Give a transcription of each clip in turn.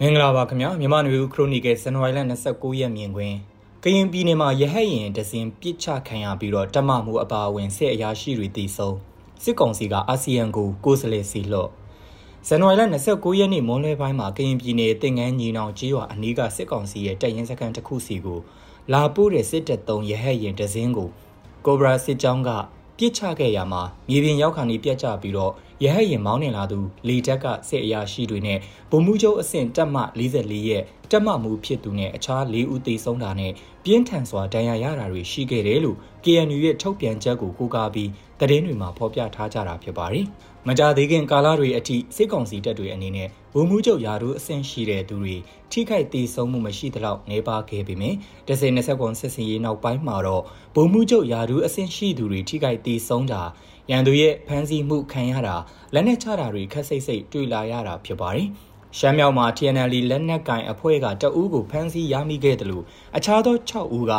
မင်္ဂလာပါခင်ဗျာမြန်မာနွေဦးခရိုနီကယ်ဇန်နဝါရီလ29ရက်မြင်ကွင်းကရင်ပြည်နယ်မှာရဟတ်ရင်တစင်ပြစ်ချခံရပြီးတော့တမမှုအပါအဝင်စစ်အရာရှိတွေတည်ဆုံစစ်ကောင်စီကအာဆီယံကိုကိုယ်စားလှယ်စီလွတ်ဇန်နဝါရီလ29ရက်နေ့မွန်းလွဲပိုင်းမှာကရင်ပြည်နယ်တင်ငန်းညီနောင်ကြီးရွာအနီးကစစ်ကောင်စီရဲ့တပ်ရင်းစခန်းတစ်ခုစီကိုလာပို့တဲ့စစ်တပ်သုံးရဟတ်ရင်တစင်ကိုကိုဘရာစစ်ကြောင်းကပြစ်ချခဲ့ရမှာမြေပြင်ရောက်ခါနေပြတ်ကျပြီးတော့ ရဟတ်ရင်မောင်းနေလာသူလေတက်ကစစ်အရာရှိတွေနဲ့ဗိုလ်မှူးချုပ်အဆင့်တက်မ44ရဲ့တက်မမှုဖြစ်သူနဲ့အခြား၄ဦးသေဆုံးတာနဲ့ပြင်းထန်စွာဒဏ်ရာရတာတွေရှိခဲ့တယ်လို့ KNU ရဲ့ထုတ်ပြန်ချက်ကိုကိုးကားပြီးသတင်းတွေမှာဖော်ပြထားကြတာဖြစ်ပါတယ်။မကြသေးခင်ကာလတွေအထိစစ်ကောင်စီတပ်တွေအနေနဲ့ဗိုလ်မှူးချုပ်ယာတို့အဆင့်ရှိတဲ့သူတွေထိခိုက်ဒေဆုံးမှုမရှိသလောက်နေပါခဲ့ပေမယ့်ဒဇယ်20ကွန်စစ်စင်ရေးနောက်ပိုင်းမှာတော့ဗိုလ်မှူးချုပ်ယာတို့အဆင့်ရှိသူတွေထိခိုက်ဒေဆုံးတာ ရန်သူရဲ့ဖမ်းဆီးမှုခံရတာလက်နက်ချတာတွေခက်စိတ်စိတ်တွေ့လာရတာဖြစ်ပါတယ်။ရှမ်းမြောက်မှာ TNL လက်နက်ကင်အဖွဲ့ကတအူးကိုဖမ်းဆီးရမိခဲ့တယ်လို့အခြားသော6ဦးက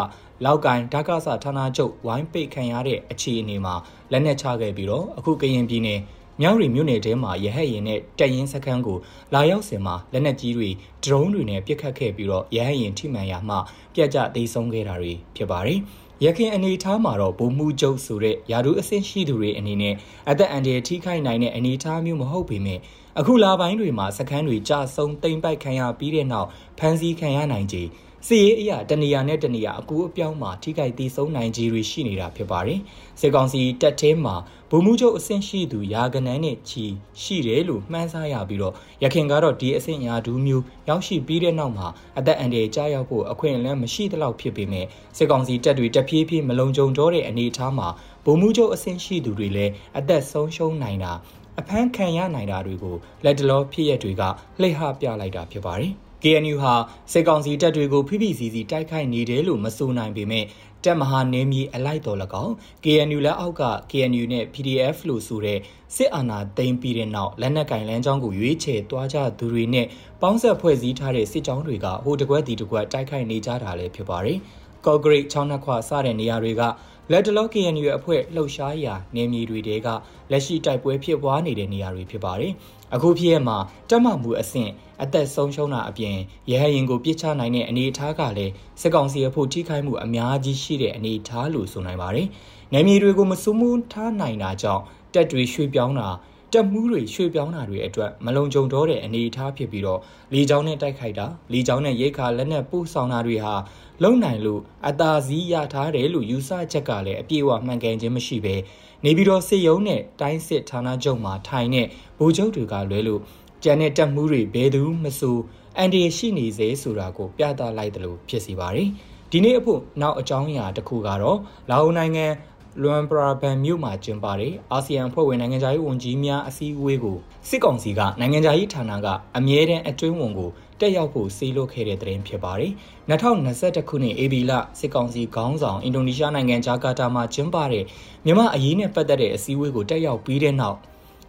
လောက်ကင်ဓာကဆဌာနချုပ်ဝိုင်းပိတ်ခံရတဲ့အခြေအနေမှာလက်နက်ချခဲ့ပြီးတော့အခုကရင်ပြည်နယ် မြောက်ရီမြို့နယ်ထဲမှာရဟတ်ရင်နဲ့တက်ရင်စခန်းကိုလာရောက်စင်မှာလက်နက်ကြီးတွေဒရုန်းတွေနဲ့ပစ်ခတ်ခဲ့ပြီးတော့ရဟတ်ရင်ထိမှန်ရမှပြက်ကျသိမ်းဆုံးခဲ့တာတွေဖြစ်ပါတယ်။ရခင်အနေထားမှာတော့ဗိုလ်မှူးချုပ်ဆိုတဲ့ယာဒူအဆင့်ရှိသူတွေအနေနဲ့အသက်အန္တရာယ်ထိခိုက်နိုင်တဲ့အနေထားမျိုးမဟုတ်ပေမဲ့အခုလာပိုင်းတွေမှာစခန်းတွေကြဆုံတိမ်ပိုက်ခံရပြီးတဲ့နောက်ဖမ်းဆီးခံရနိုင်ခြေ စီရေးအရာတနေရာနဲ့တနေရာအကူအပြောင်းမှာထိခိုက်သေးဆုံးနိုင်ကြီးတွေရှိနေတာဖြစ်ပါတယ်။စစ်ကောင်စီတပ်ထဲမှာဗိုလ်မှူးချုပ်အဆင့်ရှိသူရာဂနန်းနဲ့ချီရှိတယ်လို့မှန်းဆရပြီးတော့ရခင်ကတော့ဒီအဆင့်ရာဒူးမျိုးရောက်ရှိပြီးတဲ့နောက်မှာအသက်အန္တရာယ်ကြားရောက်ဖို့အခွင့်အလမ်းမရှိသလောက်ဖြစ်ပေမဲ့စစ်ကောင်စီတပ်တွေတဖြည်းဖြည်းမလုံခြုံတော့တဲ့အနေအထားမှာဗိုလ်မှူးချုပ်အဆင့်ရှိသူတွေလည်းအသက်ဆုံးရှုံးနိုင်တာအဖမ်းခံရနိုင်တာတွေကိုလက်တလောဖြစ်ရက်တွေကလှိဟပြလိုက်တာဖြစ်ပါတယ်။ KNU ဟာစစ်ကောင်စီတပ်တွေကိုဖိဖိစီစီတိုက်ခိုက်နေတယ်လို့မဆိုနိုင်ပေမဲ့တပ်မဟာနေမြေအလိုက်တော်၎င်း KNU လက်အောက်က KNU နဲ့ PDF လို့ဆိုတဲ့စစ်အာဏာသိမ်းပြီးတဲ့နောက်လက်နက်ကင်လမ်းကြောင်းကိုရွေးချယ်သွားကြသူတွေနဲ့ပေါင်းဆက်ဖွဲ့စည်းထားတဲ့စစ်ကြောင်းတွေကဟိုတကွက်ဒီတကွက်တိုက်ခိုက်နေကြတာလည်းဖြစ်ပါတယ်။ ကော့ဂရိတ်ချောင်းနှခွစတဲ့နေရာတွေကလက်တလော KNU အဖွဲ့လှုပ်ရှားရာနေမြေတွေတဲကလက်ရှိတိုက်ပွဲဖြစ်ပွားနေတဲ့နေရာတွေဖြစ်ပါတယ်။အခုဖြစ်ရမှာတက်မှမှုအဆင့်အသက်ဆုံးရှုံးတာအပြင်ရဟရင်ကိုပြစ်ချနိုင်တဲ့အနေအထားကလည်းစစ်ကောင်စီအဖို့ထိခိုက်မှုအများကြီးရှိတဲ့အနေအထားလို့ဆိုနိုင်ပါတယ်။နယ်မြေတွေကိုမစိုးမိုးထားနိုင်တာကြောင့်တက်တွေရွှေ့ပြောင်းတာ တက်မှုတွေရွှေ့ပြောင်းတာတွေအတွက်မလုံခြုံတော့တဲ့အနေအထားဖြစ်ပြီးတော့လေကြောင်းနဲ့တိုက်ခိုက်တာလေကြောင်းနဲ့ရိတ်ခါလက်နက်ပို့ဆောင်တာတွေဟာလုံနိုင်လို့အသာစီးရထားတယ်လို့ယူဆချက်ကလည်းအပြည့်အဝမှန်ကန်ခြင်းမရှိဘဲနေပြီးတော့စစ်ရုံးနဲ့တိုင်းစစ်ဌာနချုပ်မှာထိုင်တဲ့ဗိုလ်ချုပ်တွေကလွဲလို့ကြံတဲ့တက်မှုတွေဘယ်သူမဆိုအန်ဒီရှိနေစေဆိုတာကိုပြသလိုက်တယ်လို့ဖြစ်စီပါတယ်ဒီနေ့အဖို့နောက်အကြောင်းအရာတစ်ခုကတော့လာအိုနိုင်ငံ လွမ်ပရာဘန်မြို့မှာကျင်းပတဲ့အာဆီယံအဖွဲ့ဝင်နိုင်ငံသားရေးဝန်ကြီးများအစည်းအဝေးကိုစစ်ကောင်စီကနိုင်ငံသားရေးဌာနကအမြဲတမ်းအတွင်းဝန်ကိုတက်ရောက်ဖို့စေလွှတ်ခဲ့တဲ့သတင်းဖြစ်ပါတယ်။2021ခုနှစ်ဧပြီလစစ်ကောင်စီခေါင်းဆောင်အင်ဒိုနီးရှားနိုင်ငံဂျာကာတာမှာကျင်းပတဲ့မြန်မာအရေးနဲ့ပတ်သက်တဲ့အစည်းအဝေးကိုတက်ရောက်ပြီးတဲ့နောက်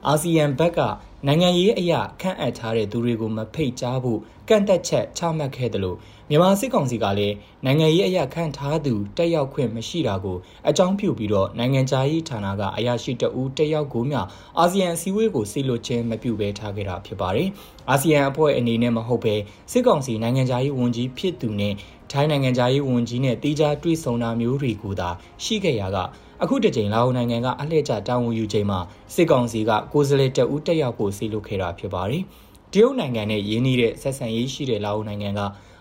အာဆီယံဘက်က နိုင်ငံရေးအရာခန့်အပ်ထားတဲ့သူတွေကိုမဖိတ်ကြားဖို့ကန့်သက်ချက်ချမှတ်ခဲ့တယ်လို့မြန်မာစစ်ကောင်စီကလည်းနိုင်ငံရေးအရာခန့်ထားသူတက်ရောက်ခွင့်မရှိတာကိုအကြောင်းပြုပြီးတော့နိုင်ငံခြားရေးဌာနကအရာရှိတဦးတက်ရောက်ကိုမြအာဆီယံအစည်းအဝေးကိုဆီလွတ်ခြင်းမပြုဘဲထားခဲ့တာဖြစ်ပါတယ်။အာဆီယံအဖွဲ့အနေနဲ့မဟုတ်ဘဲစစ်ကောင်စီနိုင်ငံခြားရေးဝန်ကြီးဖြစ်သူနဲ့ထိုင်းနိုင်ငံခြားရေးဝန်ကြီးနဲ့တီးခြားတွေ့ဆုံတာမျိုးတွေကိုသာရှိခဲ့ရက အခုတစ်ချိန်လာအိုနိုင်ငံကအလှည့်ကျတာဝန်ယူချိန်မှာစစ်ကောင်စီကကိုယ်စားလှယ်တအူးတက်ရောက်ဖို့စီလုပ်ခဲ့တာဖြစ်ပါတယ်။တရုတ်နိုင်ငံနဲ့ရင်းနှီးတဲ့ဆက်ဆံရေးရှိတဲ့လာအိုနိုင်ငံက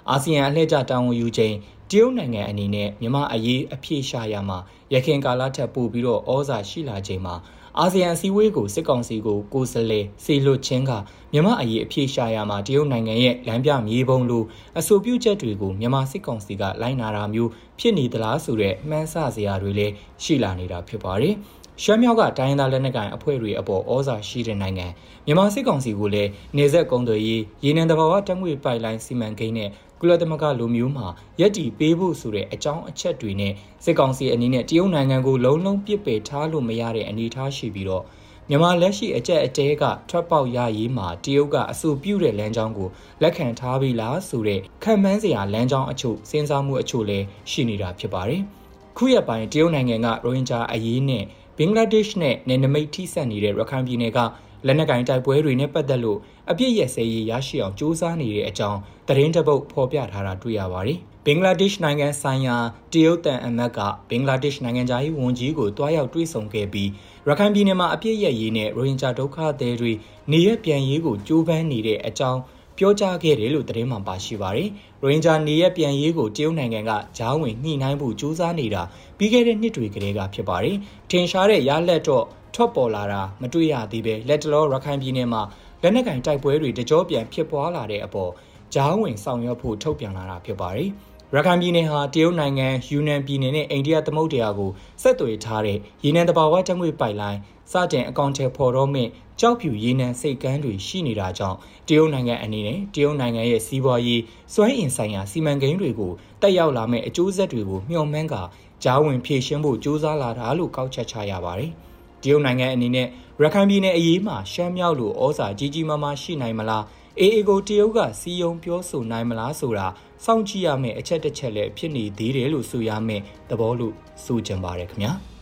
အာဆီယံအလှည့်ကျတာဝန်ယူချိန်တရုတ်နိုင်ငံအနေနဲ့မြန်မာအရေးအပြည့်ရှာရမှာရခိုင်ကာလထက်ပိုပြီးတော့ဩဇာရှိလာချိန်မှာ အာဆီယံအစည်းအဝေးကိုစစ်ကောင်စီကိုကိုယ်စားလှယ်စေလွတ်ခြင်းကမြန်မာအရေးအပြည့်ရှာရမှာတရုတ်နိုင်ငံရဲ့လမ်းပြမြေပုံလိုအဆိုပြုချက်တွေကိုမြန်မာစစ်ကောင်စီကလိုက်နာတာမျိုးဖြစ်နေသလားဆိုတဲ့မှန်းဆစရာတွေလည်းရှိလာနေတာဖြစ်ပါတယ်။ ရှမ်းမြောက်ကတိုင်းသားလက်နက်ကိုင်အဖွဲ့တွေအပေါ်ဩဇာရှိတဲ့နိုင်ငံမြန်မာစစ်ကောင်စီကလည်းနေဆက်ကုန်းတွေရေးရေနံတဘာဝတက်ငွေပိုက်လိုင်းစီမံကိန်းနဲ့ကုလသမဂ္ဂလူမျိုးမှာရက်တီပေးဖို့ဆိုတဲ့အကြောင်းအချက်တွေနဲ့စစ်ကောင်စီအနေနဲ့တရုတ်နိုင်ငံကိုလုံးလုံးပြစ်ပယ်ထားလို့မရတဲ့အနေအထားရှိပြီးတော့မြန်မာလက်ရှိအကြက်အတဲကထွက်ပေါက်ရရေးမှာတရုတ်ကအဆိုပြုတဲ့လမ်းကြောင်းကိုလက်ခံထားပြီလားဆိုတဲ့ခံမှန်းစရာလမ်းကြောင်းအချို့စဉ်းစားမှုအချို့လည်းရှိနေတာဖြစ်ပါတယ်။ခုရက်ပိုင်းတရုတ်နိုင်ငံကရိုဟင်ဂျာအရေးနဲ့ ဘင်္ဂလားဒေ့ရှ်နဲ့နယ်နိမိတ်ထိစပ်နေတဲ့ရခိုင်ပြည်နယ်ကလက်နက်ကင်တိုက်ပွဲတွေနဲ့ပတ်သက်လို့အပြစ်ရက်စဲရေးရရှိအောင်စ조사နေတဲ့အကြောင်းသတင်းတပုတ်ဖော်ပြထားတာတွေ့ရပါတယ်။ဘင်္ဂလားဒေ့ရှ်နိုင်ငံဆိုင်ရာတရုတ်တန်အမတ်ကဘင်္ဂလားဒေ့ရှ်နိုင်ငံသားရေးဝန်ကြီးကိုတွားရောက်တွေ့ဆုံခဲ့ပြီးရခိုင်ပြည်နယ်မှာအပြစ်ရက်ရေးနဲ့ရိုဟင်ဂျာဒုက္ခသည်တွေနေရပြန်ရေးကိုကြိုးပမ်းနေတဲ့အကြောင်း ပြောကြားခဲ့တယ်လို့သတင်းမှပါရှိပါတယ်။ရိုဟင်ဂျာနေရပြန်ရေးကိုတရုတ်နိုင်ငံကဂျားဝင်ညှိနှိုင်းဖို့ကြိုးစားနေတာပြီးခဲ့တဲ့နှစ်တွေကလေးကဖြစ်ပါတယ်။ထင်ရှားတဲ့ရလက်တော့ထွက်ပေါ်လာတာမတွေ့ရသေးပဲလက်တလောရခိုင်ပြည်နယ်မှာလက်နက်ကင်တိုက်ပွဲတွေတကြောပြန်ဖြစ်ပွားလာတဲ့အပေါ်ဂျားဝင်ဆောင်ရွက်ဖို့ထုတ်ပြန်လာတာဖြစ်ပါတယ်။ ရခိုင်ပြည်နယ်ဟာတရုတ်နိုင်ငံယူနန်ပြည်နယ်နဲ့အိန္ဒိယသမုဒ္ဒရာကိုဆက်သွယ်ထားတဲ့ရေနံတဘာဝတက်ငွေပိုက်လိုင်းစတင်အကောင့်ထဲပေါ်တော့မြင့်ကြောက်ဖြူရေနံစိတ်ကမ်းတွေရှိနေတာကြောင့်တရုတ်နိုင်ငံအနေနဲ့တရုတ်နိုင်ငံရဲ့စီးပွားရေးစွမ်းအင်ဆိုင်ရာစီမံကိန်းတွေကိုတက်ရောက်လာမယ့်အကျိုးဆက်တွေကိုမျှော်မှန်းကာကြားဝင်ဖြည့်ရှင်းဖို့ကြိုးစားလာတာလို့ကောက်ချက်ချရပါတယ်။တရုတ်နိုင်ငံအနေနဲ့ရခိုင်ပြည်နယ်အရေးမှာရှမ်းမြောက်လိုဩဇာကြီးကြီးမားမားရှိနိုင်မလား အေအေကိုတရုတ်ကစီယုံပြောဆိုနိုင်မလားဆိုတာစောင့်ကြည့်ရမယ့်အချက်တစ်ချက်လည်းဖြစ်နေသေးတယ်လို့ဆိုရမယ့်သဘောလို့ဆိုကြပါတယ်ခင်ဗျာ။